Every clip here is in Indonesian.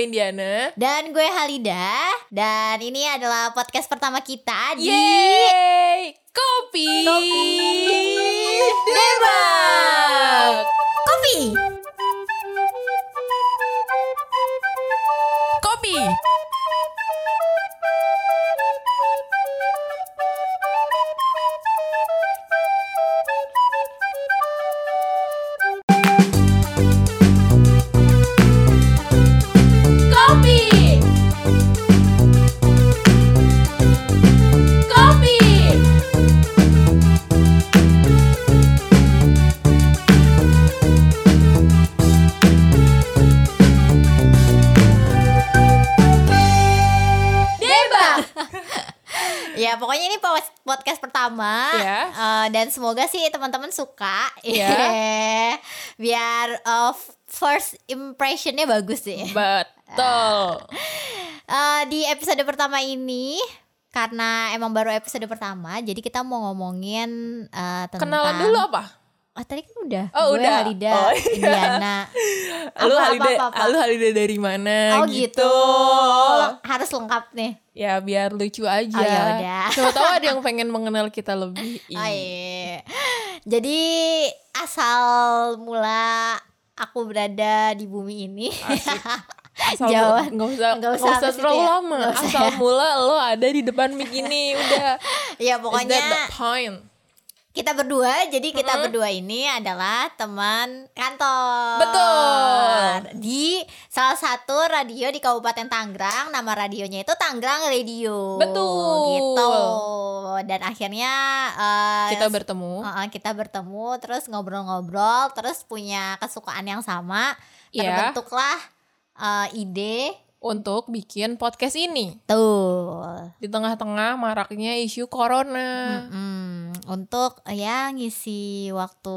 gue Indiana. Dan gue Halida Dan ini adalah podcast pertama kita di Yeay! Kopi! Debak! Kopi Kopi! Pokoknya ini po- podcast pertama Ya. Eh, Dan semoga sih teman-teman suka Ya. Biar f- first impressionnya bagus sih Betul. Eh, Di episode pertama ini Karena emang baru episode pertama Jadi kita mau ngomongin eh, tentang Kenalan dulu apa? Ah tadi kan udah Oh, Gue udah. Halida Oh, iya. Indiana Lu Halida, apa, apa, apa? lu Halida dari mana Oh gitu, Harus lengkap nih Ya biar lucu aja. Oh, ya udah. Siapa tahu ada yang pengen mengenal kita lebih. Oh, iya. Jadi asal mula aku berada di bumi ini Asal Jauh. nggak usah Nggak usah usah terlalu ya? lama. Usah Asal ya? mula lo ada di depan mic ini udah. Ya Is pokoknya that the point? Kita berdua Jadi kita Mm-mm. berdua ini adalah teman kantor Betul. Di salah satu radio di Kabupaten Tangerang Nama radionya itu Tangerang Radio Betul. Gitu Dan akhirnya eh, Kita bertemu. Uh-uh, kita bertemu terus ngobrol-ngobrol terus punya kesukaan yang sama Iya. terbentuklah uh, ide Untuk bikin podcast ini tuh di tengah-tengah maraknya isu corona, Mm-mm. untuk uh, ya ngisi waktu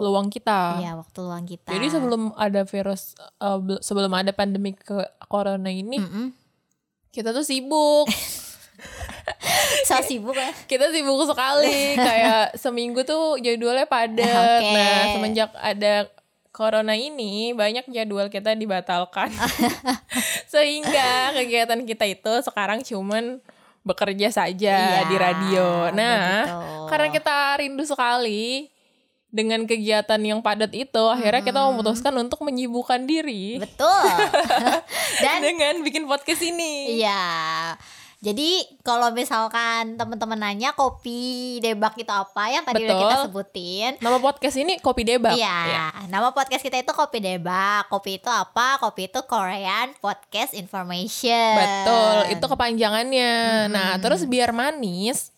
luang kita. ya waktu luang kita Jadi sebelum ada virus, bel- sebelum ada pandemi ke corona ini, Mm-mm. kita tuh sibuk. so sibuk ya kita sibuk sekali kayak seminggu tuh jadwalnya padat Oke. nah semenjak ada corona ini banyak jadwal kita dibatalkan. Sehingga kegiatan kita itu sekarang cuman bekerja saja Iya, di radio. nah begitu. karena kita rindu sekali dengan kegiatan yang padat itu akhirnya kita memutuskan untuk menyibukkan diri. Betul. Dan dengan bikin podcast ini. Iya. Jadi kalau misalkan teman-teman nanya kopi debak itu apa yang tadi udah Betul. kita sebutin, nama podcast ini kopi debak Iya, Ya. nama podcast kita itu Kopi Debak. Kopi itu apa? Kopi itu Korean Podcast Information. Betul, itu kepanjangannya. Nah, terus biar manis,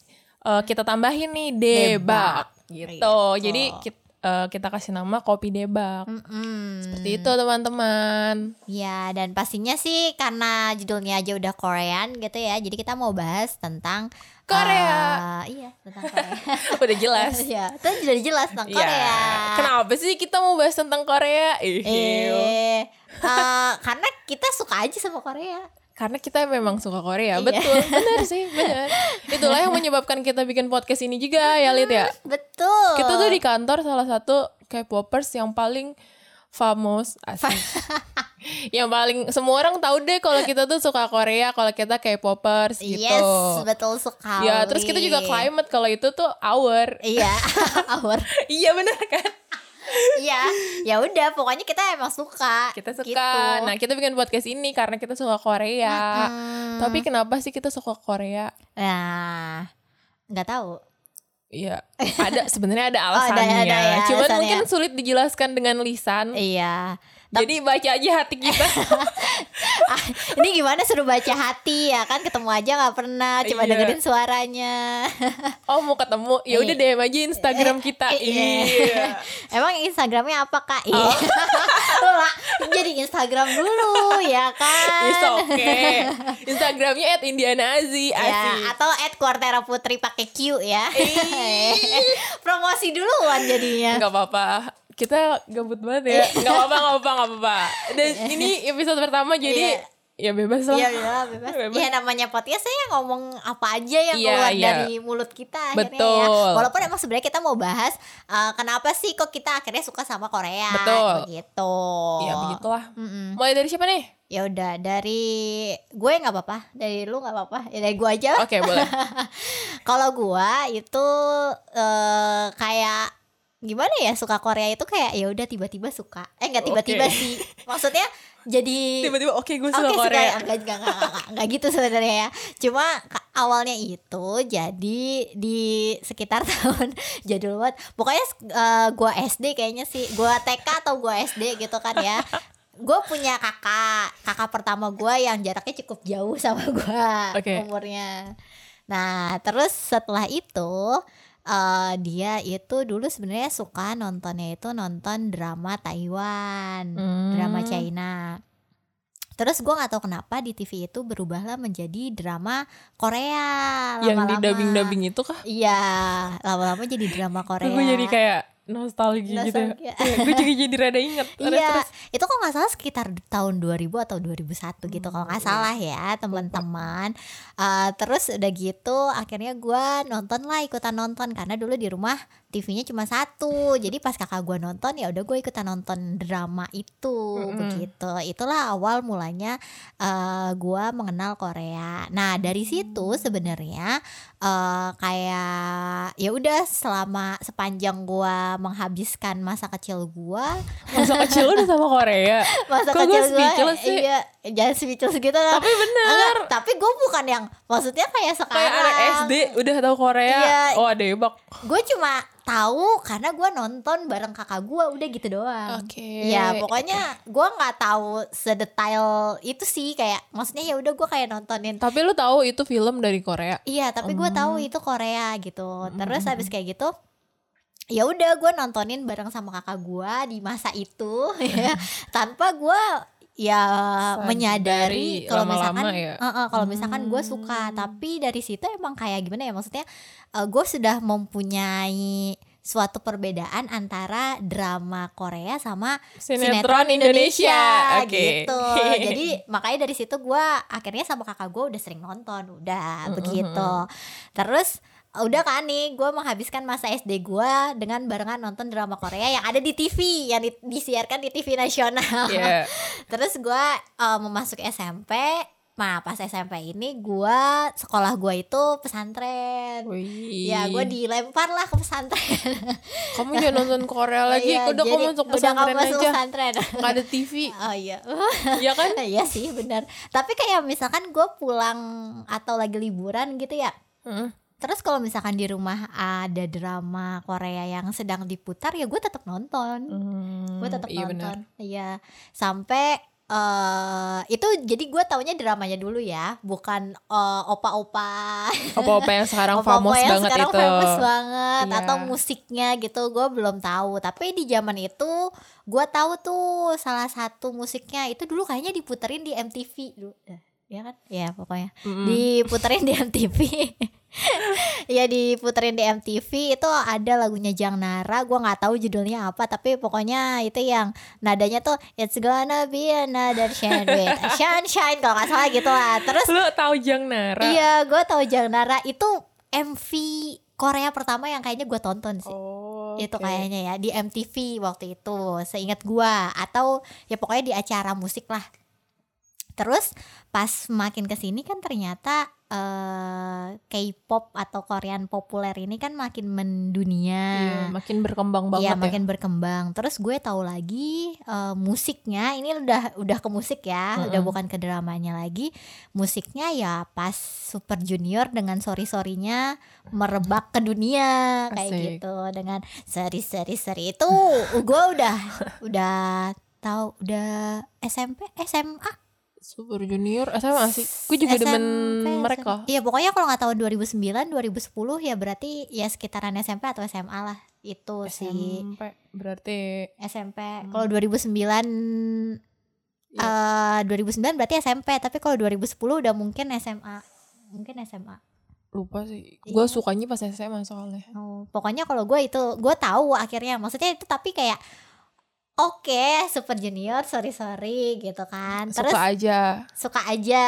eh, kita tambahin nih debak, gitu. Gitu. Jadi kita, kita kasih nama kopi debak. Mm-mm. Seperti itu teman-teman. Ya, dan pastinya sih karena judulnya aja udah Korean gitu ya. Jadi kita mau bahas tentang Korea. eh, iya, tentang Korea. Udah jelas. ya, itu sudah jelas tentang Ya. Korea. Kenapa sih kita mau bahas tentang Korea? Ih, Eh, eh, karena kita suka aja sama Korea. Karena kita memang suka Korea, Iya. betul, benar sih, benar. Itulah yang menyebabkan kita bikin podcast ini juga ya, Lid ya. Betul. Kita tuh di kantor salah satu K-popers yang paling famous asik. yang paling semua orang tahu deh kalau kita tuh suka Korea, kalau kita K-popers gitu. Yes, betul sekali. Ya, terus kita juga climate kalau itu tuh our. Iya, our. iya benar kan? Iya, ya udah pokoknya kita emang suka. Kita suka. Gitu. Nah, kita bikin podcast ini karena kita suka Korea. Mm. Tapi kenapa sih kita suka Korea? Nah, nggak tahu. Iya, ada sebenarnya ada Oh, ada- alasannya. ada ya Cuman alasannya. mungkin sulit dijelaskan dengan lisan. Iya. Jadi baca aja hati kita. Ah, ini gimana suruh baca hati ya kan ketemu aja nggak pernah cuma Iya. dengerin suaranya. oh, mau ketemu. Ya udah Iya. DM aja Instagram kita. Iya. Iya. Emang Instagramnya apa kak? Oh. Iya. Lah, jadi Instagram dulu ya kan. It's okay. Instagramnya at Indiana Azi. Ya, atau at Quartera Putri pakai Q ya. Promosi duluan jadinya. Gak apa-apa. Kita gabut banget ya. Gak apa-apa, gak apa-apa, gak apa-apa. Dan ini episode pertama jadi Iya. ya bebas lah. Iya iya bebas. Bebas. Ya namanya podcast saya ngomong apa aja yang Iya, keluar iya. dari mulut kita akhirnya Betul. ya. Walaupun emang sebenarnya kita mau bahas eh, kenapa sih kok kita akhirnya suka sama Korea Betul. begitu. Ya begitulah. Mm-mm. Mulai dari siapa nih? Ya udah dari gue nggak apa-apa, dari lu nggak apa-apa, ya dari gue aja. Oke, boleh. Kalau gue itu eh, kayak gimana ya suka Korea itu kayak ya udah tiba-tiba suka. Eh nggak tiba-tiba Oke. sih. Maksudnya jadi Tiba-tiba oke gue Oke suka suka Korea. enggak, enggak, enggak, enggak, enggak gitu sebenarnya ya. Cuma awalnya itu jadi di sekitar tahun jadul banget. Pokoknya eh, gua SD kayaknya sih, gua TK atau gua SD gitu kan ya. Gue punya kakak, kakak pertama gua yang jaraknya cukup jauh sama gua Oke. umurnya. Nah, terus setelah itu eh, dia itu dulu sebenarnya suka nontonnya itu nonton drama Taiwan Hmm. drama China. Terus gue nggak tahu kenapa di TV itu berubahlah menjadi drama Korea. Yang di lama-lama. dubbing-dubbing itu kah? Iya, lama-lama jadi drama Korea. Gue jadi kayak nostalgia gitu. Nostalgia. ya. gue juga jadi rada inget. Iya, itu kok nggak salah sekitar tahun 2000 atau 2001 gitu kalau nggak Hmm, salah ya teman-teman. Eh, terus udah gitu akhirnya gua nonton lah ikutan nonton karena dulu di rumah TV-nya cuma satu. Jadi pas kakak gua nonton ya udah gue ikutan nonton drama itu Mm-mm. begitu. Itulah awal mulanya eh, gua mengenal Korea. Nah dari situ sebenarnya eh, kayak ya udah selama sepanjang gua menghabiskan masa kecil gua Masa kecil lu udah sama Korea. masa Kok gue kecil gue iya jangan speechless gitu lah Tapi bener. Enggak, tapi gue bukan yang maksudnya kayak sekarang Kayak anak SD udah tahu Korea. Iya. Oh, ada hebak. gue cuma tahu karena gue nonton bareng kakak gue udah gitu doang Oke. Ya pokoknya gue nggak tahu sedetail itu sih kayak maksudnya ya udah gue kayak nontonin Tapi lu tahu itu film dari Korea. Iya, tapi gue Hmm. tahu itu Korea gitu. Terus habis kayak gitu ya udah gue nontonin bareng sama kakak gue di masa itu ya tanpa gue ya Sadari menyadari kalau misalkan ya. uh-uh, kalau misalkan gue suka Hmm. tapi dari situ emang kayak gimana ya maksudnya gue sudah mempunyai suatu perbedaan antara drama Korea sama Sinetron, Indonesia. Oke. gitu. Jadi makanya dari situ gua akhirnya sama kakak gua udah sering nonton, udah begitu. Terus udah kan nih gue menghabiskan masa SD gua dengan barengan nonton drama Korea yang ada di TV yang di- disiarkan di TV nasional. Iya. Terus gua eh, memasuki SMP. Nah pas SMP ini gua sekolah gua itu pesantren. Wih. Ya gue dilempar lah ke pesantren. Kamu jangan nonton Korea lagi. Iya, udah jadi kamu masuk udah kamu pesantren masuk aja. pesantren. Nggak ada TV. Oh iya. Iya kan? Iya sih benar. Tapi kayak misalkan gue pulang atau lagi liburan gitu ya. Terus kalau misalkan di rumah ada drama Korea yang sedang diputar ya gue tetap nonton. Hmm, gue tetap iya nonton. Iya. Sampai eh itu jadi gue taunya dramanya dulu ya, bukan eh, opa-opa. Apa-apa yang sekarang Opa-opa famous yang banget sekarang itu. famous banget Iya. atau musiknya gitu gue belum tahu tapi di zaman itu gue tahu tuh salah satu musiknya itu dulu kayaknya diputerin di MTV dulu ya kan ya pokoknya Mm-mm. diputerin di MTV ya diputerin di MTV itu ada lagunya Jang Nara gue nggak tahu judulnya apa tapi pokoknya itu yang nadanya tuh it's gonna be another shine with a sunshine kalau nggak salah gitu lah terus Lu tahu Jang Nara? Iya, gue tahu Jang Nara itu MV Korea pertama yang kayaknya gue tonton sih. Oh, Itu oke. kayaknya ya di MTV waktu itu, seingat gue atau ya pokoknya di acara musik lah. Terus pas makin ke sini kan ternyata eh, K-pop atau Korean populer ini kan makin mendunia. Iya, makin berkembang banget Iya ya. makin berkembang. Terus gue tahu lagi eh, musiknya ini udah udah ke musik ya, udah Mm-mm. bukan ke dramanya lagi. Musiknya ya pas Super Junior dengan sorry sorrynya merebak ke dunia kayak Asik. gitu dengan seri seri seri itu gue udah udah tahu udah SMP SMA Super Junior SMA sih. Gue juga demen SMP, mereka. Iya pokoknya kalau nggak tahun 2009 2010 ya berarti ya sekitaran SMP atau SMA lah itu sih SMP berarti SMP. Hmm. Kalau 2009 eh 2009 berarti SMP, tapi kalau 2010 udah mungkin SMA. Mungkin SMA. lupa sih. Iya. Gue sukanya pas SMA soalnya. Oh, pokoknya kalau gue itu gue tahu akhirnya maksudnya itu tapi kayak oke Super Junior sorry sorry gitu kan terus Suka aja. suka aja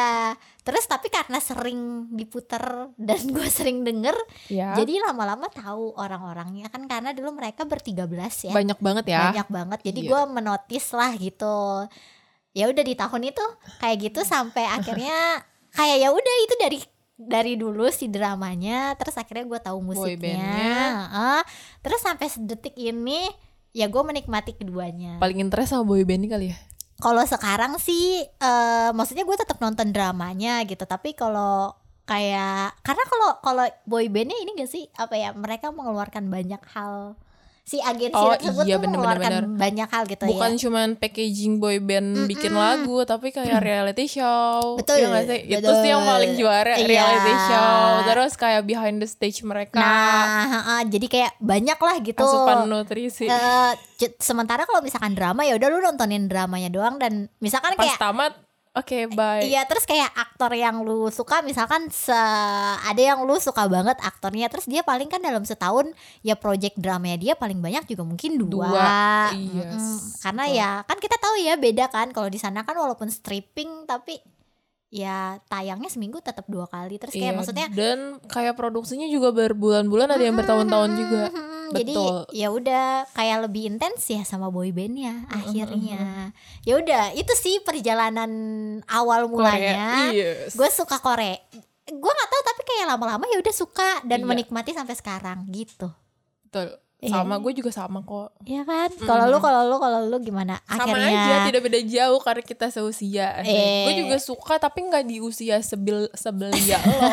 terus tapi karena sering diputer dan gue sering denger Ya. jadi lama-lama tahu orang-orangnya kan karena dulu mereka bertiga belas ya banyak banget ya. banyak banget jadi Iya. gue menotis lah gitu ya udah di tahun itu kayak gitu sampai akhirnya kayak ya udah itu dari dari dulu si dramanya terus akhirnya gue tahu musiknya. Heeh. terus sampai sedetik ini ya gue menikmati keduanya Paling interest sama boy band nih kali ya. kalau sekarang sih eh maksudnya gue tetap nonton dramanya gitu tapi kalau kayak karena kalau kalau boy bandnya ini gak sih apa ya mereka mengeluarkan banyak hal si agensi Oh, tersebut iya, tuh bener, mengeluarkan bener, banyak hal gitu Bukan ya cuman packaging boy band bikin lagu, tapi kayak reality show. Betul, Iya nggak sih? Itu betul. sih yang paling juara Iya. reality show. Terus kayak behind the stage mereka. nah heeh, jadi kayak banyak lah gitu asupan nutrisi. J- sementara kalau misalkan drama ya udah lu nontonin dramanya doang dan misalkan Pas kayak tamat, oke bye. Iya terus kayak aktor yang lu suka misalkan se ada yang lu suka banget aktornya terus dia paling kan dalam setahun ya project dramanya dia paling banyak juga mungkin dua, Dua, iya, Mm-mm. karena ya kan kita tahu ya beda kan kalau di sana kan walaupun stripping tapi ya tayangnya seminggu tetap dua kali terus kayak Iya, maksudnya dan kayak produksinya juga berbulan-bulan ada yang bertahun-tahun juga. Jadi ya udah kayak lebih intens ya sama boy bandnya akhirnya ya udah itu sih perjalanan awal mulanya yes. gue suka Korea gue nggak tahu tapi kayak lama-lama ya udah suka dan Iya. menikmati sampai sekarang gitu Betul. Iya. Sama gue juga sama kok. ya kan kalau lu kalau lu kalau lu gimana Sama akhirnya aja, tidak beda jauh karena kita seusia. Eh. Gue juga suka tapi nggak di usia sebil sebelia lo.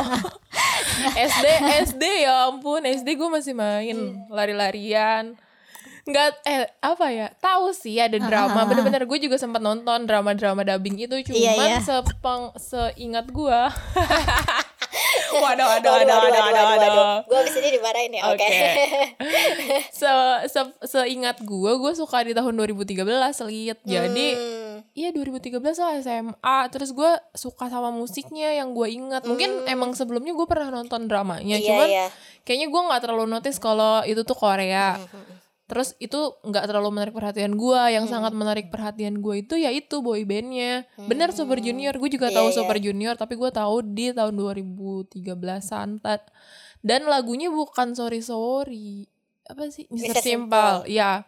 SD SD ya ampun SD gue masih main Hmm. lari-larian. Nggak eh apa ya tahu sih ada drama bener-bener gue juga sempat nonton drama-drama dubbing itu cuman Iya, iya. sepeng seingat gue waduh waduh waduh waduh waduh, waduh. gue abis ini dimarahin ya Oke. se, se seingat gue, gue suka di tahun 2013 liat. Jadi Hmm. iya 2013 lah SMA. Terus gue suka sama musiknya yang gue ingat. Mungkin emang sebelumnya gue pernah nonton dramanya, Hmm. Iya, cuman iya. kayaknya gue nggak terlalu notice kalau itu tuh Korea. Hmm, Terus itu nggak terlalu menarik perhatian gue. Yang Hmm. sangat menarik perhatian gue itu ya itu boy bandnya. Bener Super Junior. Gue juga Iya, tahu iya. Super Junior, tapi gue tahu di tahun 2013an. Ta- Dan lagunya bukan Sorry Sorry. Apa sih? Mr. Mr. Simple. Ya.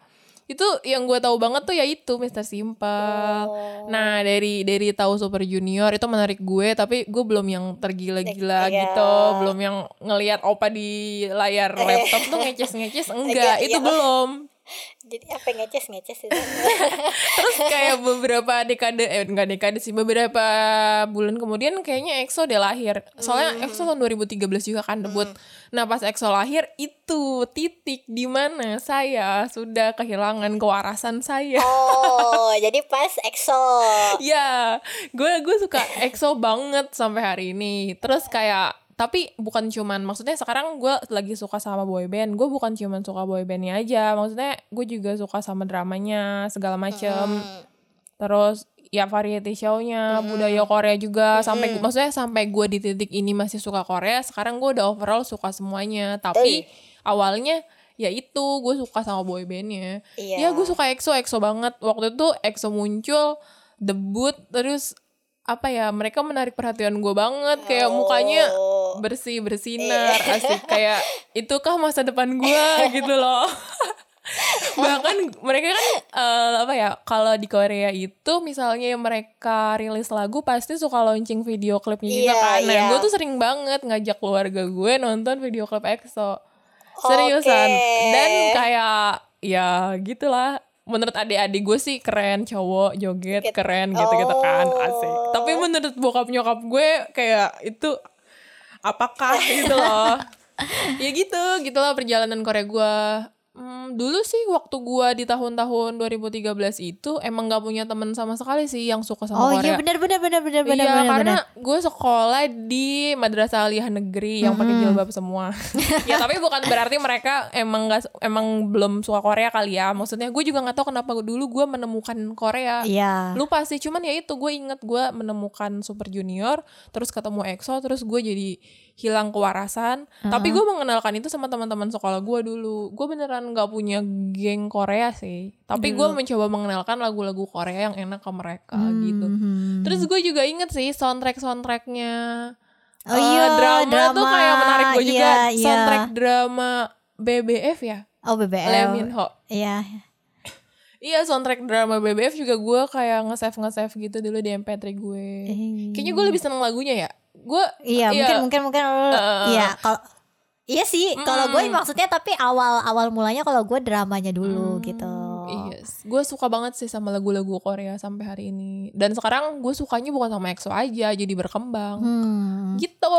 Itu yang gue tahu banget tuh ya itu Mr. Simple. Oh. Nah dari dari tahu Super Junior itu menarik gue tapi gue belum yang tergila-gila Iya. gitu belum yang ngelihat opa di layar laptop tuh ngeces-ngeces enggak Iya, itu iya. belum jadi apa ngeces ngeces itu. Terus kayak beberapa dekade eh enggak dekade sih beberapa bulan kemudian kayaknya EXO udah lahir. Soalnya Hmm. EXO tahun 2013 juga kan debut. Nah pas EXO lahir itu titik di mana saya sudah kehilangan kewarasan saya. Oh jadi pas EXO. Ya, gue gue suka EXO banget sampai hari ini. Terus kayak tapi bukan cuman maksudnya sekarang gue lagi suka sama boy band. Gue bukan cuman suka boy bandnya aja. Maksudnya gue juga suka sama dramanya segala macem. Terus ya variety show-nya, budaya Korea juga sampai maksudnya sampai gue di titik ini masih suka Korea. Sekarang gue udah overall suka semuanya. Tapi awalnya ya itu gue suka sama boy bandnya. Iya. Ya gue suka EXO, EXO banget. Waktu itu EXO muncul, debut, terus apa ya mereka menarik perhatian gue banget kayak mukanya Oh. bersih bersinar asik. Kayak itukah masa depan gue gitu loh. Bahkan mereka kan eh, apa ya kalau di Korea itu misalnya mereka rilis lagu pasti suka launching video klipnya juga Iya, kan. Nah iya. gue tuh sering banget ngajak keluarga gue nonton video klip EXO. Seriusan. Oke. dan kayak ya gitulah. Menurut adik-adik gue sih keren cowok joget keren gitu-gitu kan. Asik. Tapi menurut bokap nyokap gue kayak itu apakah gitu loh? Ya gitu gitulah perjalanan Korea gue Hmm, dulu sih waktu gua di tahun-tahun 2013 itu emang gak punya temen sama sekali sih yang suka sama oh Korea. iya benar benar benar benar benar Iya, karena gue sekolah di madrasah aliyah negeri yang pakai jilbab semua. ya tapi bukan berarti mereka emang gak, emang belum suka Korea kali ya. Maksudnya gue juga nggak tahu kenapa dulu gue menemukan Korea. Iya. Lupa sih, cuman ya itu gue inget gue menemukan Super Junior, terus ketemu EXO, terus gue jadi hilang kewarasan. Tapi gue mengenalkan itu sama teman-teman sekolah gue dulu. Gue beneran nggak punya geng Korea sih. Tapi gue mencoba mengenalkan lagu-lagu Korea yang enak ke mereka gitu. Hmm. Terus gue juga inget sih soundtrack soundtracknya. Oh eh, iya, drama, tuh drama. kayak menarik gue juga. Iya, iya. Soundtrack drama BBF ya. Oh BBL. Lee Min Ho. Iya. Iya soundtrack drama BBF juga gue kayak nge-save nge-save gitu dulu di MP3 gue. Kayaknya gue lebih seneng lagunya ya. Gue Iya, mungkin mungkin mungkin lu- Eh. iya kalau Iya sih, kalau gue maksudnya tapi awal awal mulanya kalau gue dramanya dulu gitu. Iya, gue suka banget sih sama lagu-lagu Korea sampai hari ini. Dan sekarang gue sukanya bukan sama EXO aja, jadi berkembang. Hmm. Gitu.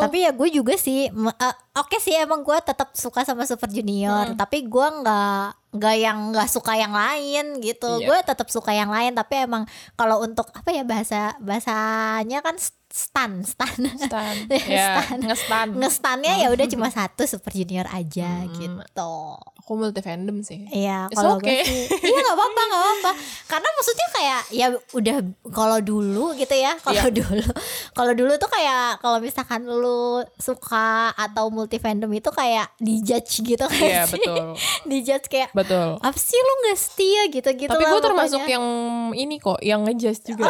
Tapi ya gue juga sih, eh, oke sih emang gue tetap suka sama Super Junior, Hmm. tapi gue nggak nggak yang nggak suka yang lain gitu. Iya. Gue tetap suka yang lain, tapi emang kalau untuk apa ya bahasa bahasanya kan stan stan Stan. Ya, ya, stan. ngestan. ngestannya ya udah cuma satu Super Junior aja Hmm. gitu. Aku multi fandom sih. Iya, kalau okay. gue sih, iya nggak apa-apa, nggak apa-apa. Karena maksudnya kayak ya udah kalau dulu gitu ya, kalau Iya. dulu, kalau dulu tuh kayak kalau misalkan lu suka atau multi fandom itu kayak dijudge gitu kan Iya, sih, betul. dijudge kayak Betul. apa sih lu nggak setia gitu-gitu. Tapi lah gue termasuk yang ini kok, yang ngejudge juga.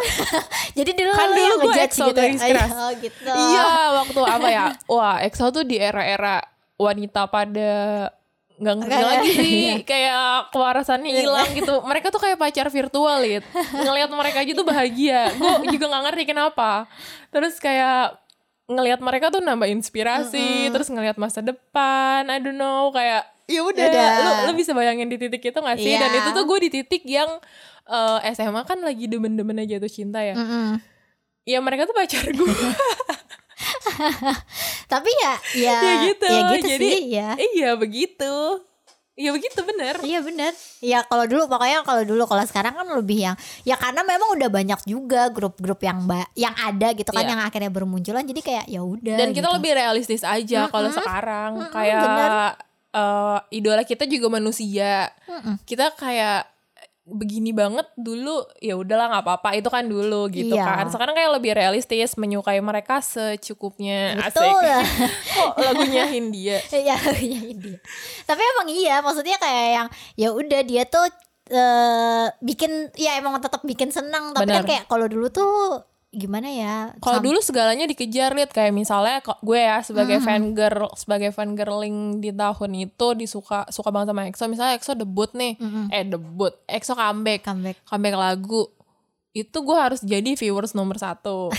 jadi dulu kan lu dulu gue ngejudge gitu. Garis keras. Oh, gitu. Iya, waktu apa ya? Wah, EXO tuh di era-era wanita pada nggak ngerti lagi iya. sih kayak kewarasannya hilang gitu mereka tuh kayak pacar virtual gitu ngelihat mereka aja tuh bahagia gue juga nggak ngerti kenapa terus kayak ngelihat mereka tuh nambah inspirasi terus ngelihat masa depan I don't know kayak ya udah lu lu bisa bayangin di titik itu gak sih dan Iya. itu tuh gue di titik yang eh, SMA kan lagi demen-demen aja tuh cinta ya Mm-mm. Ya mereka tuh pacar gue Tapi ya, ya, ya gitu ya gitu jadi sih ya. iya begitu iya begitu bener Iya bener Ya kalau dulu pokoknya kalau dulu kalau sekarang kan lebih yang ya karena memang udah banyak juga grup-grup yang ba- yang ada gitu kan Iya. yang akhirnya bermunculan jadi kayak ya udah. dan kita gitu. lebih realistis aja kalau sekarang Mm-mm, kayak bener. eh, idola kita juga manusia Mm-mm. kita kayak begini banget dulu ya udahlah nggak apa-apa itu kan dulu gitu Iya. kan sekarang kayak lebih realistis menyukai mereka secukupnya Betul. asik kok lagunya Hindia Iya iya dia. Tapi emang iya maksudnya kayak yang ya udah dia tuh eh, bikin ya emang tetap bikin senang tapi kan kayak kalau dulu tuh gimana ya? Kalau dulu segalanya dikejar lihat kayak misalnya kok gue ya sebagai fan girl sebagai fan girling di tahun itu disuka suka banget sama EXO. Misalnya EXO debut nih. Mm-mm. eh debut. EXO comeback. Comeback. comeback lagu. Itu gue harus jadi viewers nomor satu.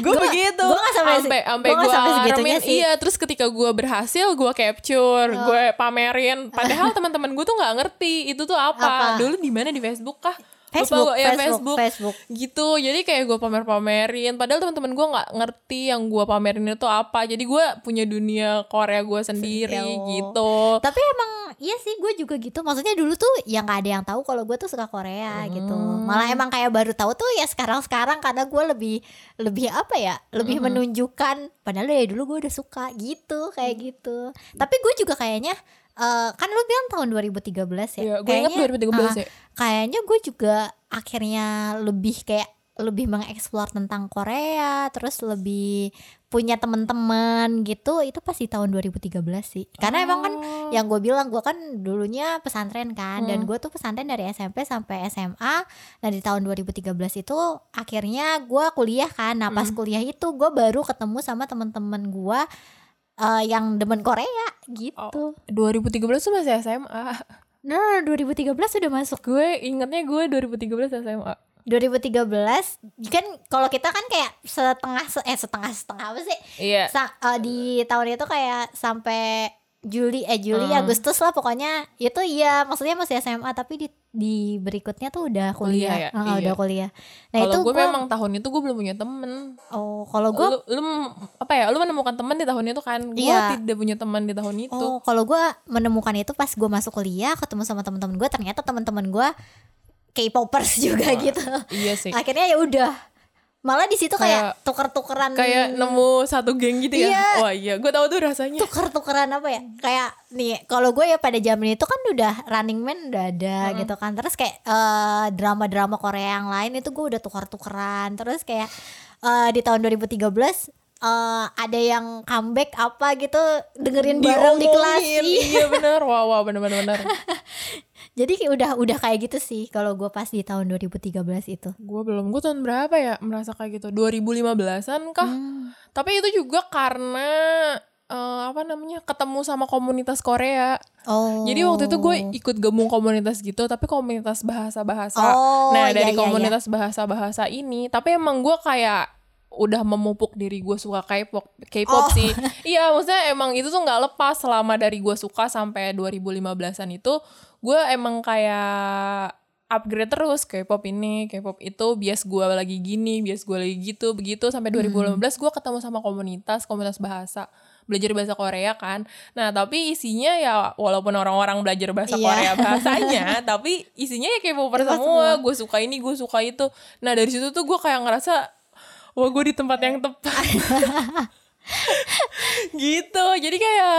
Gue Gua- begitu. gua nggak sampai sampai gue sampai segitunya sih. Oh. iya terus ketika gue berhasil gue capture gue pamerin. Padahal teman-teman gue tuh nggak ngerti itu tuh apa, Apa? dulu di mana? Di Facebook kah Facebook, gua, ya Facebook, Facebook, Facebook. gitu jadi kayak gue pamer-pamerin padahal teman-teman gue nggak ngerti yang gue pamerin itu apa jadi gue punya dunia Korea gue sendiri gitu Tapi emang iya sih gue juga gitu. Maksudnya dulu tuh yang gak ada yang tahu kalau gue tuh suka Korea gitu. Hmm. Malah emang kayak baru tahu tuh ya sekarang-sekarang karena gue lebih lebih apa ya? Lebih Hmm. menunjukkan padahal dari dulu gue udah suka gitu, kayak Hmm. gitu. Tapi gue juga kayaknya eh, kan lu bilang tahun 2013 ya. Iya, gue ingat Kayaknya, 2013 ah, ya. Kayaknya gue juga akhirnya lebih kayak lebih mengeksplor tentang Korea, terus lebih punya teman-teman gitu. Itu pasti tahun 2013 sih. Karena emang kan Oh. yang gue bilang gue kan dulunya pesantren kan dan Hmm. gue tuh pesantren dari SMP sampai SMA nah di tahun 2013 itu akhirnya gue kuliah kan nah pas Hmm. kuliah itu gue baru ketemu sama teman-teman gue eh, yang demen Korea gitu. 2013 tuh masih SMA nah 2013 sudah masuk. Gue ingetnya gue 2013 SMA 2013 kan kalau kita kan kayak setengah eh setengah setengah apa sih? Iya. Sa- eh, di tahun itu kayak sampai Juli eh Juli Hmm. Agustus lah pokoknya. Itu iya maksudnya masih SMA tapi di di berikutnya tuh udah kuliah, Kuliah ya? Ah, Iya. udah kuliah. Nah itu kalau gue gua- memang tahun itu gue belum punya temen oh kalau gue lu, lu apa ya lu menemukan teman di tahun itu kan gue Iya. tidak punya teman di tahun itu oh kalau gue menemukan itu pas gue masuk kuliah ketemu sama teman-teman gue ternyata teman-teman gue K-popers juga gitu. iya sih Akhirnya ya udah malah di situ kayak, Kayak- tuker-tukeran kayak nemu satu geng gitu ya? Iya. wah iya. Gue tahu tuh rasanya. Tuker-tukeran apa ya? Kayak nih kalau gue ya pada zaman itu kan udah Running Man udah ada gitu kan. Terus kayak eh, drama-drama Korea yang lain itu gue udah tuker-tukeran. Terus kayak eh, di tahun 2013 eh, ada yang comeback apa gitu dengerin bareng di kelas. Iya. Bener, wah wah bener bener bener. Jadi kayak udah udah kayak gitu sih kalau gue pas di tahun 2013 itu. gue belum, gue tahun berapa ya merasa kayak gitu? 2015an kah? Hmm. Tapi itu juga karena eh, apa namanya ketemu sama komunitas Korea. Oh. Jadi waktu itu gue ikut gabung komunitas gitu, tapi komunitas bahasa-bahasa. Oh, nah iya, dari iya, komunitas bahasa-bahasa ini, tapi emang gue kayak udah memupuk diri gue suka K-pop, K-pop Oh. sih. Iya, maksudnya emang itu tuh nggak lepas selama dari gue suka sampai 2015an itu, gue emang kayak upgrade terus K-pop ini, K-pop itu, bias gue lagi gini, bias gue lagi gitu, begitu sampai Hmm. 2015 gue ketemu sama komunitas, komunitas bahasa belajar bahasa Korea kan. Nah, tapi isinya ya walaupun orang-orang belajar bahasa Iya. Korea bahasanya, tapi isinya ya K-popper K-pop semua. Gue suka ini, gue suka itu. Nah, dari situ tuh gue kayak ngerasa wah gue di tempat yang tepat. gitu. Jadi kayak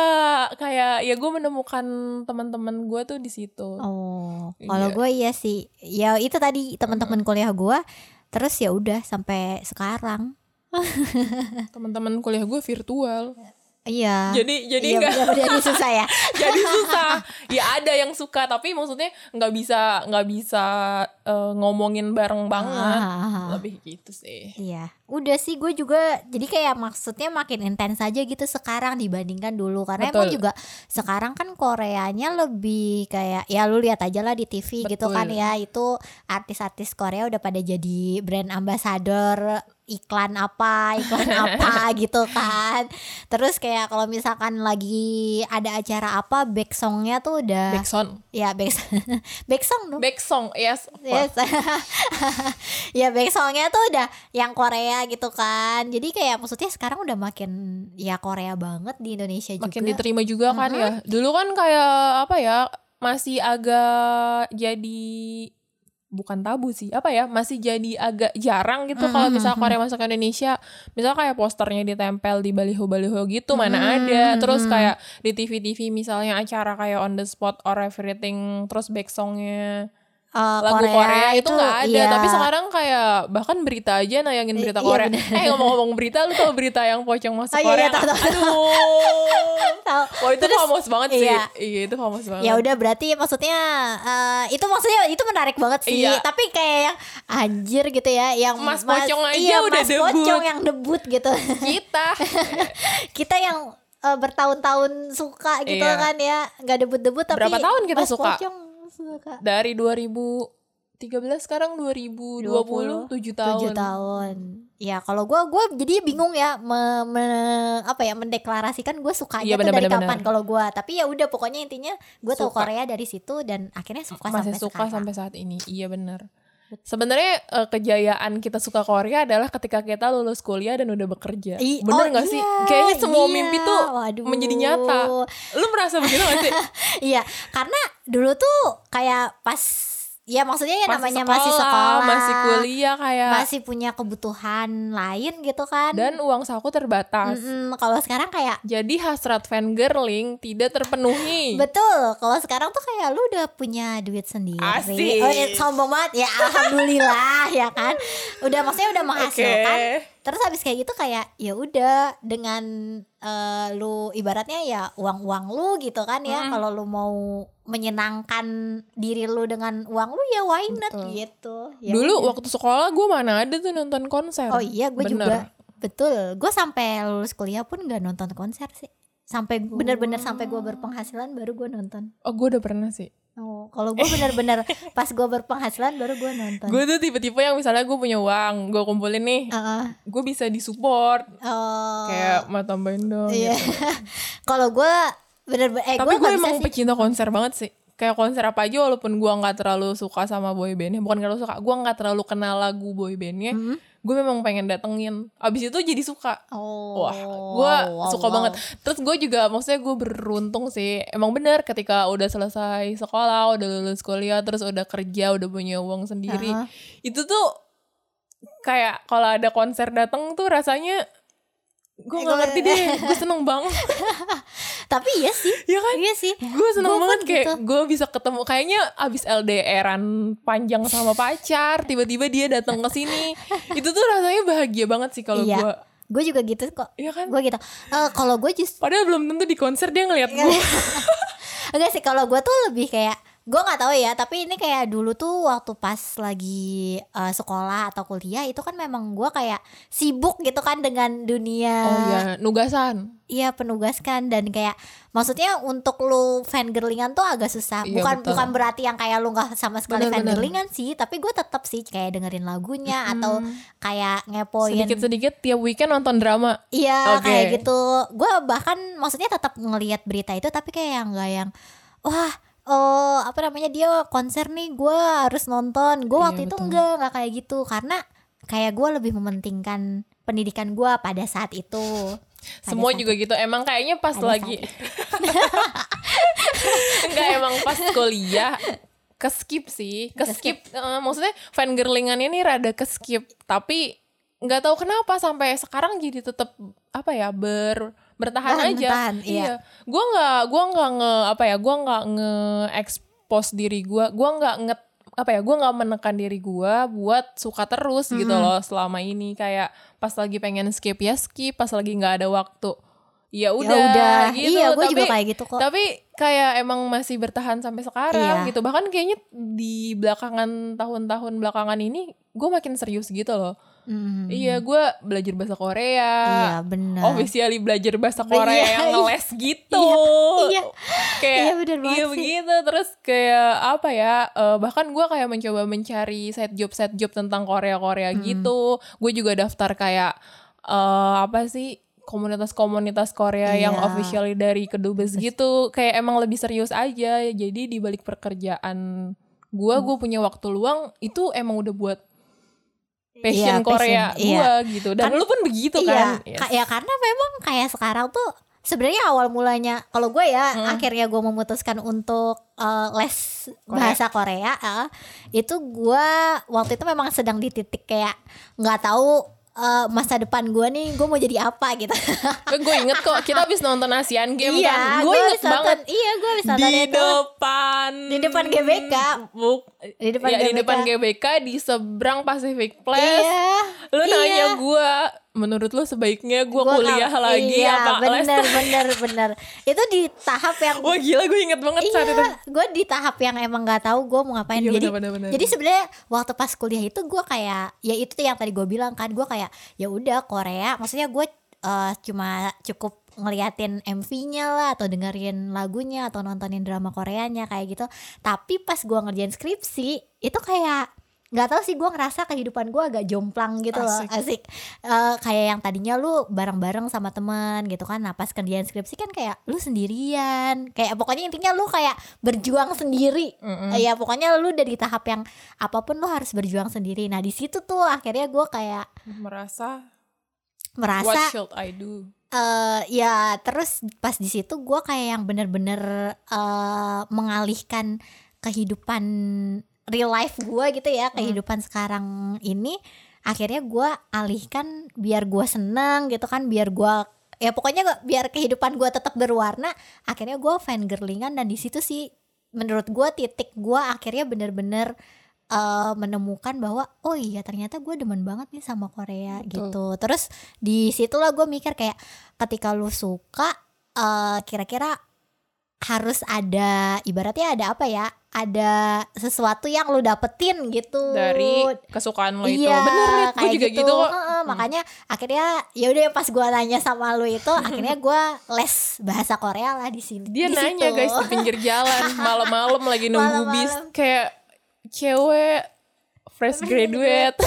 kayak ya gue menemukan teman-teman gue tuh di situ. Oh, kalau Iya. gue iya sih. Ya itu tadi teman-teman kuliah gue. Terus ya udah sampai sekarang. Teman-teman kuliah gue virtual. Iya. Jadi jadi iya, enggak bener-bener jadi susah ya. jadi susah ya ada yang suka tapi maksudnya nggak bisa nggak bisa eh, ngomongin bareng banget Ah. lebih gitu sih Iya, udah sih gue juga jadi kayak maksudnya makin intens aja gitu sekarang dibandingkan dulu karena emang Betul. juga sekarang kan Koreanya lebih kayak ya lu lihat aja lah di TV gitu Betul. kan ya itu artis-artis Korea udah pada jadi brand ambassador iklan apa iklan apa gitu kan. Terus kayak kalau misalkan lagi ada acara apa back songnya tuh udah backsound ya back back song dong. Back song yes Yes. ya back songnya tuh udah yang Korea gitu kan. Jadi kayak maksudnya sekarang udah makin ya Korea banget di Indonesia juga. makin diterima juga kan ya. Dulu kan kayak apa ya masih agak jadi bukan tabu sih. Apa ya masih jadi agak jarang gitu kalau Mhm, misalnya mhm. Korea masuk ke Indonesia. Misalnya kayak posternya ditempel di baliho-baliho gitu mana Mhm, ada. terus kayak di TV-TV misalnya acara kayak on the spot or everything terus back songnya Eh, lagu Korea, itu nggak ada iya. tapi sekarang kayak bahkan berita aja nayangin I- berita iya, Korea bener. eh ngomong-ngomong berita lu tau berita yang pocong masuk Oh, iya, Korea iya, tahu, tahu, aduh Tahu. Wah itu Terus, famous banget sih. iya. Iya itu famous banget. ya udah berarti maksudnya eh, itu maksudnya itu menarik banget sih Iya. tapi kayak yang anjir gitu ya yang Mas Pocong aja iya, udah Mas debut. Pocong yang debut gitu Kita kita yang eh, bertahun-tahun suka gitu Iya. kan ya nggak debut-debut tapi Berapa tahun kita Mas suka? Pocong suka dari 2013 sekarang 2020 7 tahun. tujuh tahun. Ya kalau gue gue jadi bingung ya me, me- apa ya mendeklarasikan gue suka Iya, tuh dari bener-bener, kapan kalau gue. Tapi ya udah pokoknya intinya gue tahu. Korea dari situ dan akhirnya suka Masih sampai suka sekarang. sampai saat ini. Iya benar. Sebenarnya eh, kejayaan kita suka Korea adalah ketika kita lulus kuliah dan udah bekerja. I- Bener oh, nggak sih? iya, Kayaknya semua iya. mimpi tuh Waduh. menjadi nyata. Lu merasa begitu gak sih? Iya, karena dulu tuh kayak pas ya maksudnya ya namanya masih sekolah, masih kuliah kayak masih punya kebutuhan lain gitu kan. dan uang saku terbatas. Mm-mm, kalau sekarang kayak Jadi hasrat fangirling tidak terpenuhi. Betul, kalau sekarang tuh kayak lu udah punya duit sendiri. Asik. Oh, ya, sombong banget ya, alhamdulillah ya kan. Udah maksudnya udah menghasilkan. Oke. Terus habis kayak gitu kayak ya udah dengan eh, lu ibaratnya ya uang-uang lu gitu kan ya. Hmm. Kalau lu mau menyenangkan diri lu dengan uang lu ya why not Betul. gitu. Ya Dulu udah. waktu sekolah gue mana ada tuh nonton konser. Oh iya, gue Bener. juga. Betul. Gue sampai lulus kuliah pun nggak nonton konser sih. Sampai bener-bener sampai gue berpenghasilan baru gue nonton. Oh gue udah pernah sih. Oh, kalau gue bener-bener pas gue berpenghasilan baru gue nonton. Gue tuh tipe-tipe yang misalnya gue punya uang, gue kumpulin nih, Heeh. gue bisa disupport oh, kayak mau tambahin dong. iya. gitu. kalau gue bener-bener eh Tapi gue emang sih. pecinta konser banget sih. Kayak konser apa aja walaupun gue nggak terlalu suka sama boy bandnya, bukan kalau suka, gue nggak terlalu kenal lagu boy bandnya, Hmm. gue memang pengen datengin. Abis itu jadi suka. Oh, Wah, gue wow, suka wow. banget. Terus gue juga, maksudnya gue beruntung sih. Emang bener ketika udah selesai sekolah, udah lulus kuliah, terus udah kerja, udah punya uang sendiri. Heeh. Itu tuh kayak kalau ada konser dateng tuh rasanya gue Eh, gak gua- ngerti deh gue seneng banget Tapi iya sih. ya kan Iya sih. gue seneng Gua banget kayak gitu. gue bisa ketemu kayaknya abis LDRan panjang sama pacar tiba-tiba dia datang ke sini itu tuh rasanya bahagia banget sih kalau Iya. gue Gue juga gitu kok. Iya kan Gue gitu. Eh, kalau gue justru padahal belum tentu di konser dia ngeliat gue enggak sih kalau gue tuh lebih kayak gue nggak tahu ya tapi ini kayak dulu tuh waktu pas lagi eh, sekolah atau kuliah itu kan memang gue kayak sibuk gitu kan dengan dunia oh ya nugasan iya penugaskan dan kayak maksudnya untuk lu fangirlingan tuh agak susah Iya, bukan betul. bukan berarti yang kayak lu nggak sama sekali fangirlingan sih tapi gue tetap sih kayak dengerin lagunya atau Mm. kayak ngepoin sedikit-sedikit tiap weekend nonton drama Iya Oke. kayak gitu. Gue bahkan maksudnya tetap ngelihat berita itu tapi kayak yang nggak yang wah oh apa namanya dia konser nih gue harus nonton. Gue Iya, waktu itu betul. enggak nggak kayak gitu. Karena kayak gue lebih mementingkan pendidikan gue pada saat itu. Pada semua saat juga gitu. Emang kayaknya pas Pada lagi enggak emang pas kuliah ke skip sih. Ke skip Eh, maksudnya fangirlingannya nih rada ke skip tapi nggak tahu kenapa sampai sekarang jadi tetap apa ya ber bertahan Bertahan, aja bertahan, iya. gua nggak gua nggak nge apa ya gua nggak nge expose diri gua gua nggak nge apa ya gua nggak menekan diri gua buat suka terus gitu loh selama ini kayak pas lagi pengen skip ya skip pas lagi nggak ada waktu ya udah, ya udah. gitu iya gue juga kayak gitu kok. tapi kayak emang masih bertahan sampai sekarang Iya. gitu bahkan kayaknya di belakangan tahun-tahun belakangan ini gue makin serius gitu loh Hmm. iya gue belajar bahasa Korea Iya benar. officially belajar bahasa Iya, Korea yang iya. ngeles gitu iya. kayak Iya, bener banget iya sih. begitu terus kayak apa ya eh, bahkan gue kayak mencoba mencari side job side job tentang Korea Korea Hmm. gitu gue juga daftar kayak eh, apa sih komunitas-komunitas Korea yang Iya. officially dari kedubes gitu kayak emang lebih serius aja jadi di balik pekerjaan gue Hmm. gue punya waktu luang itu emang udah buat passion Iya, Korea passion, gue iya. gitu dan Kan- lu pun begitu iya, kan ka- ya karena memang kayak sekarang tuh sebenarnya awal mulanya kalau gue ya Hmm. akhirnya gue memutuskan untuk eh, les Korea. bahasa Korea eh, itu gue waktu itu memang sedang di titik kayak nggak tahu eh, masa depan gue nih gue mau jadi apa gitu gue inget kok kita habis nonton Asian Games kan gue inget habis nonton- banget iya gue bisa nonton di itu depan Di depan GBK. Buk, di depan ya, di GBK. depan GBK di seberang Pacific Place iya lu iya. nanya gue menurut lu sebaiknya gue Gua kuliah kam- lagi iya, apa les bener bener bener itu di tahap yang wah gila gue inget banget saat itu Iya, gue di tahap yang emang nggak tahu gue mau ngapain. Iya, jadi, bener-bener. jadi sebenarnya waktu pas kuliah itu gue kayak, ya itu tuh yang tadi gue bilang kan, gue kayak ya udah Korea. Maksudnya gue eh, cuma cukup ngeliatin MV-nya lah atau dengerin lagunya atau nontonin drama Koreanya kayak gitu. Tapi pas gue ngerjain skripsi itu kayak nggak tahu sih gue ngerasa kehidupan gue agak jomplang gitu loh. Asik. asik. Eh, kayak yang tadinya lu bareng-bareng sama teman gitu kan. Nah pas kerjaan skripsi kan kayak lu sendirian. Kayak pokoknya intinya lu kayak berjuang sendiri. Mm-mm. Eh, ya pokoknya lu udah di tahap yang apa pun lu harus berjuang sendiri. Nah di situ tuh akhirnya gue kayak merasa merasa what should I do eh ya terus pas di situ gue kayak yang bener-bener eh mengalihkan kehidupan real life gue gitu ya kehidupan sekarang ini. Akhirnya gue alihkan biar gue seneng gitu kan biar gue ya pokoknya gak, biar kehidupan gue tetap berwarna akhirnya gue fangirlingan dan di situ sih menurut gue titik gue akhirnya bener-bener eh, menemukan bahwa oh iya ternyata gue demen banget nih sama Korea Betul. gitu terus di situlah gue mikir kayak ketika lu suka eh, kira-kira harus ada ibaratnya ada apa ya ada sesuatu yang lu dapetin gitu dari kesukaan lo itu iya, bener nih gue juga gitu, kok Heeh, Hmm. makanya akhirnya ya udah pas gua nanya sama lu itu akhirnya gua les bahasa Korea lah di sini dia di nanya situ. guys di pinggir jalan malam-malam lagi nunggu bis Malam-malam. kayak cewek fresh graduate.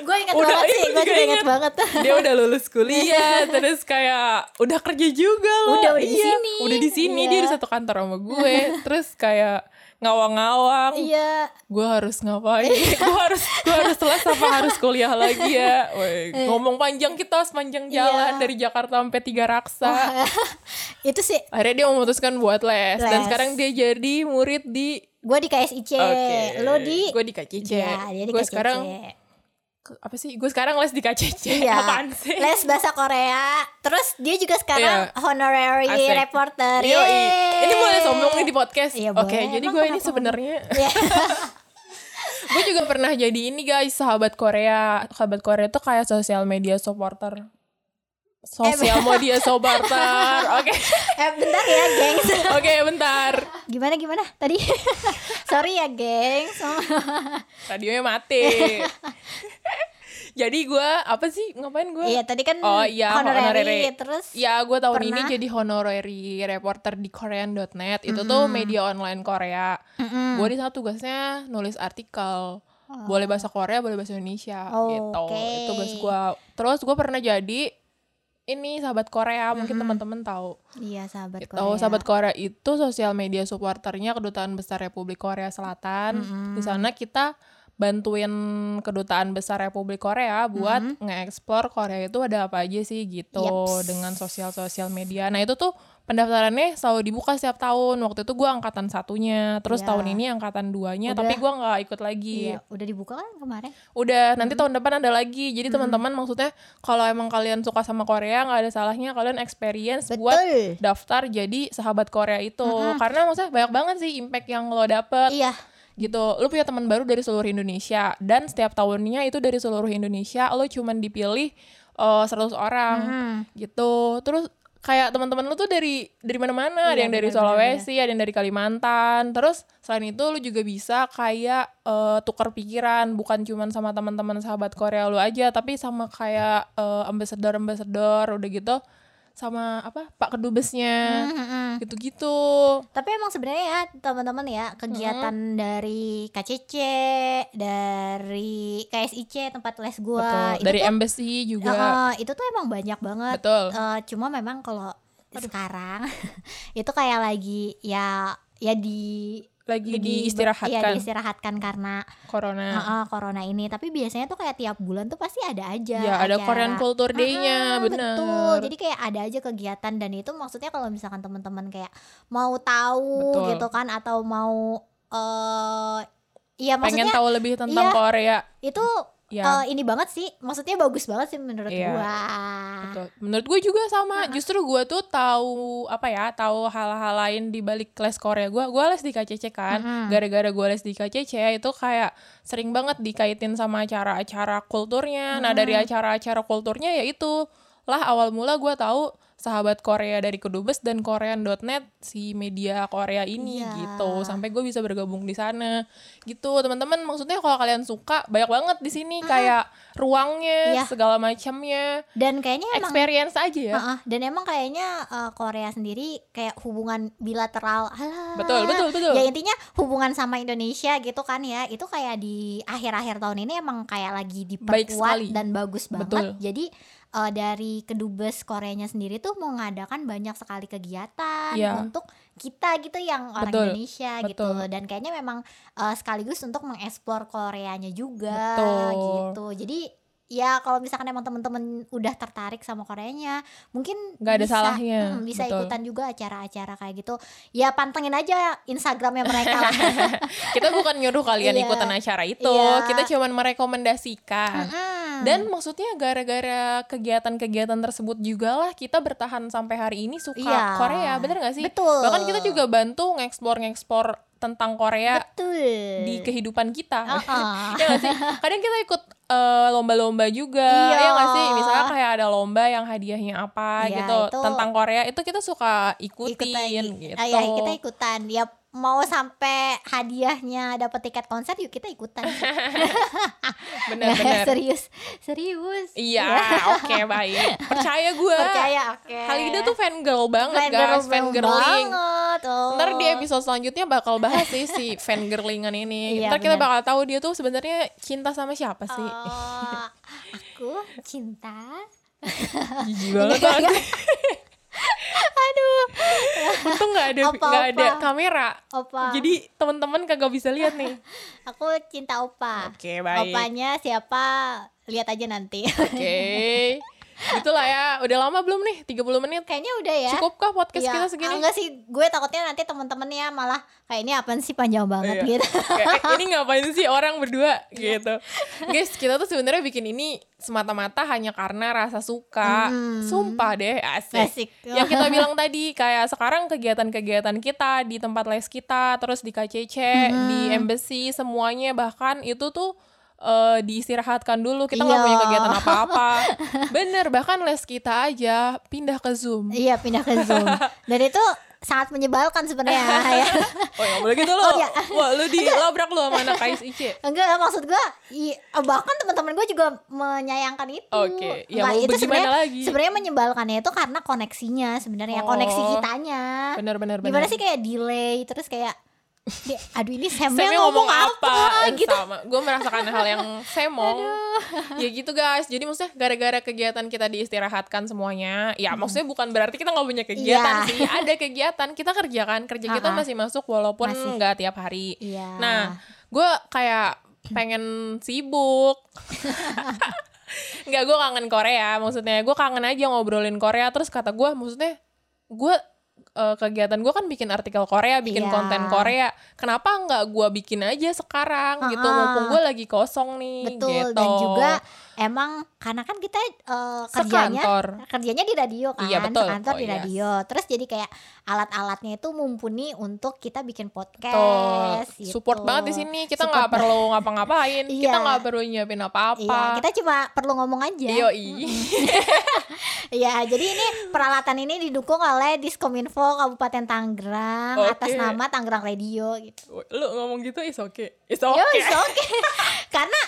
gue inget Udah, banget sih iya, gue gua juga inget banget. dia udah lulus kuliah. Terus kayak udah kerja juga loh. Udah, udah di Iya, sini. udah di sini Iya. dia di satu kantor sama gue. Terus kayak ngawang-ngawang. Iya. Gue harus ngapain? Gue harus gue harus les apa harus kuliah lagi ya? Woi, ngomong panjang kita sepanjang jalan Iya. dari Jakarta sampai Tiga Raksa. Itu sih. Akhirnya dia memutuskan buat les, dan Les. sekarang dia jadi murid di gue di KSIC Oke, lo di gue di KCC Iya, dia di gue KCC. sekarang apa sih? Gue sekarang les di KCC. Iya. Apaan sih? les bahasa Korea terus dia juga sekarang Iya. honorary Asik. reporter. Yeay. Ini boleh sombong nih di podcast. Iya, Oke, boleh. jadi gue ini sebenarnya Iya. gue juga pernah jadi ini guys, sahabat Korea. Sahabat Korea itu kayak sosial media supporter. Sosial media supporter. Oke. eh bentar ya gengs Oke, bentar. gimana gimana tadi sorry ya gengs Radionya mati. jadi gue apa sih? Ngapain gue? iya tadi kan Oh, iya, honorary, honorary. terus Ya, gue tahun ini Pernah. jadi honorary reporter di Korean.net. Itu tuh media online Korea. Mm-mm. Gue di sana tugasnya nulis artikel. Boleh bahasa Korea, boleh bahasa Indonesia Oh, gitu. oke. Itu tugas gue. Terus gue pernah jadi ini sahabat Korea, mungkin teman-teman tahu. iya sahabat Gitu. Korea Sahabat Korea itu sosial media supporternya Kedutaan Besar Republik Korea Selatan. Di sana kita bantuin kedutaan besar Republik Korea buat nge-explore Korea itu ada apa aja sih gitu Yaps. dengan sosial-sosial media. Nah itu tuh pendaftarannya selalu dibuka setiap tahun. Waktu itu gua angkatan satunya, terus Iya. tahun ini angkatan duanya, Udah. tapi gua nggak ikut lagi. iya udah dibuka kan kemarin Udah nanti tahun depan ada lagi. Jadi teman-teman maksudnya kalau emang kalian suka sama Korea nggak ada salahnya kalian experience buat betul daftar jadi sahabat Korea itu. Karena maksudnya banyak banget sih impact yang lo dapet iya gitu. Lo punya teman baru dari seluruh Indonesia dan setiap tahunnya itu dari seluruh Indonesia lo cuman dipilih eh, 100 orang Hmm. gitu. Terus kayak teman-teman lu tuh dari dari mana-mana, ada Iya, yang dari Sulawesi, ada yang dari Kalimantan. Terus selain itu lu juga bisa kayak eh, tukar pikiran, bukan cuman sama teman-teman sahabat Korea lu aja, tapi sama kayak eh, ambassador-ambassador udah gitu sama apa Pak Kedubesnya Mm-mm. gitu-gitu. Tapi emang sebenarnya ya teman-teman ya kegiatan dari KCC, dari KSIC tempat les gua Betul. itu Dari tuh, embassy juga. eh, itu tuh emang banyak banget. Betul. Eh, cuma memang kalau sekarang itu kayak lagi ya ya di Lagi di- diistirahatkan ya diistirahatkan karena corona. eh, eh, corona ini. Tapi biasanya tuh kayak tiap bulan tuh pasti ada aja. Ya, ada acara. Korean Culture Day-nya, Ah, bener. Betul. Jadi kayak ada aja kegiatan dan itu maksudnya kalau misalkan teman-teman kayak mau tahu Betul. gitu kan atau mau eh Iya Pengen maksudnya tahu lebih tentang iya. Korea. itu Ya. eh, ini banget sih, maksudnya bagus banget sih menurut Iya. gua. Betul. Menurut gue juga sama. Justru gue tuh tahu apa ya, tahu hal-hal lain di balik les Korea gue. Gue les di KCC kan. Gara-gara gue les di KCC itu kayak sering banget dikaitin sama acara-acara kulturnya. Nah dari acara-acara kulturnya ya itu lah awal mula gue tahu sahabat Korea dari Kedubes dan Korean.net si media Korea ini Iya. gitu sampai gue bisa bergabung di sana gitu teman-teman maksudnya kalau kalian suka banyak banget di sini kayak ruangnya Iya. segala macamnya Dan kayaknya emang experience aja ya. Heeh, dan emang kayaknya eh, Korea sendiri kayak hubungan bilateral alah. Betul, betul, betul. ya intinya hubungan sama Indonesia gitu kan ya itu kayak di akhir-akhir tahun ini emang kayak lagi diperkuat dan bagus banget Betul. jadi eh, dari kedubes Koreanya sendiri tuh mau ngadakan banyak sekali kegiatan Iya. untuk kita gitu yang orang Betul, Indonesia gitu betul. dan kayaknya memang eh, sekaligus untuk mengeksplor Koreanya juga Betul. gitu jadi ya kalau misalkan emang temen-temen udah tertarik sama Koreanya mungkin Nggak ada bisa, salahnya, mm, bisa betul. ikutan juga acara-acara kayak gitu ya pantengin aja Instagramnya mereka Kita bukan nyuruh kalian Iya. ikutan acara itu, Iya. kita cuman merekomendasikan. Mm. Dan maksudnya gara-gara kegiatan-kegiatan tersebut juga lah kita bertahan sampai hari ini suka Iya. Korea, bener gak sih? Betul. Bahkan kita juga bantu ngeksplor-ngeksplor tentang Korea betul di kehidupan kita. Uh-uh. ya gak sih? Kadang kita ikut eh, lomba-lomba juga, Iya. ya gak sih? Misalnya kayak ada lomba yang hadiahnya apa Iya, gitu itu- tentang Korea, itu kita suka ikutin ikutan gitu. Ah, ya, kita ikutan ya mau sampai hadiahnya dapat tiket konser yuk kita ikutan Bener-bener. serius serius Iya, oke baik. Percaya gue. percaya oke Halida tuh fan girl banget Fangirl guys, fan girling. banget oh. Ntar di episode selanjutnya bakal bahas sih si fan girlingan ini. Iya, Ntar kita bener. bakal tahu dia tuh sebenarnya cinta sama siapa sih. Oh, aku cinta Jijik banget. Aduh Untung nggak ada Opa, nggak ada kamera. opa Jadi teman-teman kagak bisa lihat nih. aku cinta opa Oke, baik. opanya siapa lihat aja nanti Oke. Itulah ya, udah lama belum nih? 30 menit. Kayaknya udah ya. Cukupkah podcast Ya, kita segini? Enggak sih, gue takutnya nanti teman-temannya malah kayak ini apaan sih panjang banget Iya. gitu. Kayak, "Eh, ini ngapain sih orang berdua gitu. Guys, kita tuh sebenarnya bikin ini semata-mata hanya karena rasa suka. Hmm. Sumpah deh, asik. Asik. Yang kita bilang tadi kayak sekarang kegiatan-kegiatan kita di tempat les kita, terus di KCC, di Hmm. embassy semuanya bahkan itu tuh eh, diistirahatkan dulu kita nggak Iya. punya kegiatan apa-apa bener bahkan les kita aja pindah ke zoom Iya pindah ke Zoom. Dan itu sangat menyebalkan sebenarnya ya. oh ya boleh gitu Oh, lo iya. wah lu dilabrak lu sama anak KSIC Enggak, maksud gue i- bahkan teman-teman gue juga menyayangkan itu. Oke, ya Nah, mau itu bagaimana sebenarnya lagi? sebenarnya menyebalkannya itu karena koneksinya sebenarnya Oh. koneksi kitanya. bener-bener Gimana sih kayak delay terus kayak "Di- aduh ini Samnya Samnya ngomong, ngomong apa, apa, gitu. sama. Gue merasakan hal yang semong ya gitu guys. Jadi maksudnya gara-gara kegiatan kita diistirahatkan semuanya ya maksudnya bukan berarti kita nggak punya kegiatan Iya. sih. Ada kegiatan kita kerjakan kerja kita Ha-ha. masih masuk walaupun nggak tiap hari. Iya. nah gue kayak pengen sibuk. Nggak gue kangen Korea. Maksudnya gue kangen aja ngobrolin Korea. Terus kata gue maksudnya gue eh, kegiatan gue kan bikin artikel Korea bikin Iya. konten Korea kenapa nggak gue bikin aja sekarang gitu Ha-ha. mumpung gue lagi kosong nih Betul gitu. dan juga emang karena kan kita eh, kerjanya Sekantor. kerjanya di radio kan Iya, betul. sekantor Oh, di iya. radio terus jadi kayak alat-alatnya itu mumpuni untuk kita bikin podcast gitu. support banget di sini kita nggak perlu ngapa-ngapain kita Iya. nggak perlu nyiapin apa-apa Iya, kita cuma perlu ngomong aja. Yoi. Iya, jadi ini peralatan ini didukung oleh Diskominfo Kabupaten Tangerang Oke. atas nama Tangerang Radio gitu. lu ngomong gitu is okay is Yo, okay okay. Karena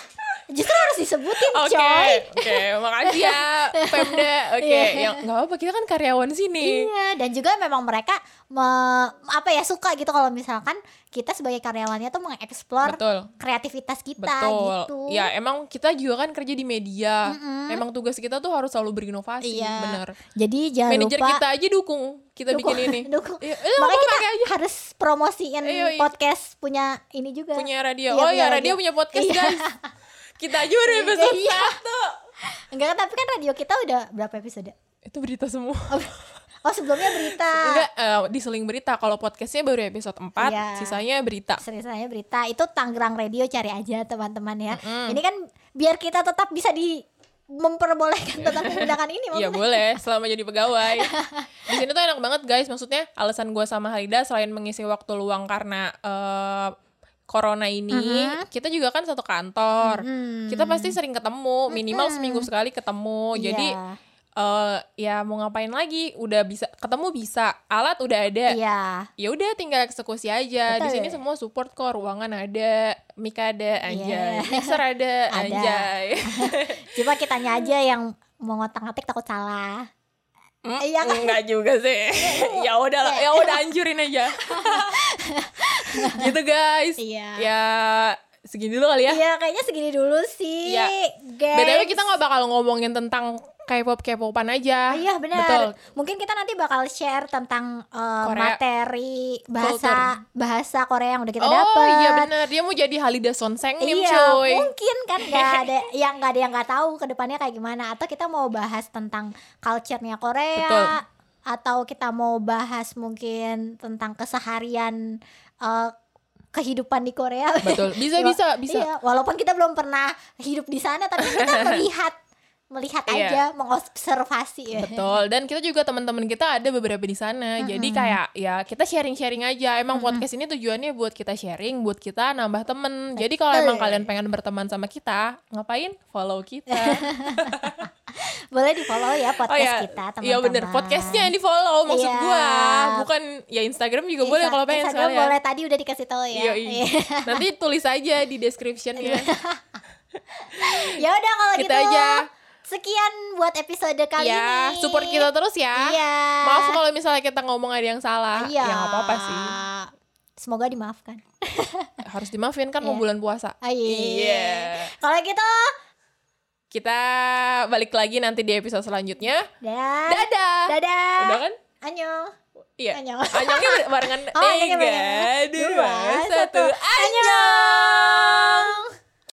justru harus disebutin, Oke, coy. oke, makasih ya Pemda. Oke, Iya. yang nggak apa-apa kita kan karyawan sini. Iya, dan juga memang mereka me- apa ya suka gitu kalau misalkan kita sebagai karyawannya tuh mengeksplor kreativitas kita betul. gitu. Ya emang kita juga kan kerja di media. Mm-mm. Emang tugas kita tuh harus selalu berinovasi, Iya. bener. Jadi jangan Manajer lupa kita aja dukung kita dukung- bikin ini. dukung. Iya, eh, Makanya kita pakai aja. harus promosiin Iya, iya. podcast punya ini juga. punya radio. Iya, oh punya ya, radio radio. punya podcast Iya. guys. Kita aja udah episode Iya. satu. Enggak, tapi kan radio kita udah berapa episode? Itu berita semua. Oh, sebelumnya berita. Enggak, eh, diseling berita. Kalau podcastnya baru episode 4, Iya. sisanya berita. Seriusnya berita itu Tangerang Radio cari aja teman-teman ya. Mm-mm. Ini kan biar kita tetap bisa di memperbolehkan tetap menggunakan ini Iya boleh, selama jadi pegawai. Di sini tuh enak banget guys. Maksudnya alasan gue sama Halida selain mengisi waktu luang karena eh, corona ini, Mhm. kita juga kan satu kantor. Hmm. Kita pasti sering ketemu, minimal seminggu sekali ketemu. Jadi Iya. eh, ya mau ngapain lagi? Udah bisa ketemu bisa, alat udah ada. Iya. Ya udah tinggal eksekusi aja. Di sini semua support kok, ruangan ada, mic ada, anjay. Iya. Mixer ada, Ada. anjay. Coba kitanya aja yang mau ngotak-ngatik takut salah. Hmm, Iya kan? Enggak juga sih. ya udah lah, ya udah anjurin aja. gitu guys. Iya. Ya segini dulu kali ya. Iya, kayaknya segini dulu sih. Iya. Guys. BTW kita nggak bakal ngomongin tentang K-pop K-popan aja. Ah, Iya benar. Betul. Mungkin kita nanti bakal share tentang uh, Korea. materi bahasa bahasa Korea yang udah kita oh dapat. iya bener dia mau jadi Halida Sonseng nih Iya, cuy. mungkin kan nggak ada yang nggak ada yang nggak tahu ke depannya kayak gimana atau kita mau bahas tentang culture-nya Korea Betul. atau kita mau bahas mungkin tentang keseharian uh, kehidupan di Korea. Betul. Bisa bisa bisa. Iya, walaupun kita belum pernah hidup di sana tapi kita melihat melihat Iya. aja, mengobservasi ya. Betul, dan kita juga teman-teman kita ada beberapa di sana. Jadi kayak ya kita sharing-sharing aja. Emang podcast ini tujuannya buat kita sharing, buat kita nambah temen. Jadi kalau Betul. emang kalian pengen berteman sama kita, ngapain? Follow kita. Boleh di-follow ya podcast oh ya, kita, teman-teman. iya bener. Podcastnya yang di follow maksud Iya. gua, bukan ya Instagram juga boleh Insta- kalau pengen Instagram sekalian. boleh tadi udah dikasih tahu ya. Iya, iya. Nanti tulis aja di descriptionnya. ya udah kalau Kita gitu. aja. Sekian buat episode kali ya, ini. support kita terus ya. Iya. Maaf kalau misalnya kita ngomong ada yang salah. Iya. Ya apa-apa sih. Semoga dimaafkan. Harus dimaafin kan mau Iya. bulan puasa. Ah, iya. Iya. Kalau gitu, Kita balik lagi nanti di episode selanjutnya. dan Dadah. dadah. Udah kan? Annyeong. Iya. Annyeong. Anyongnya barengan Oh, tiga, dua, satu. satu.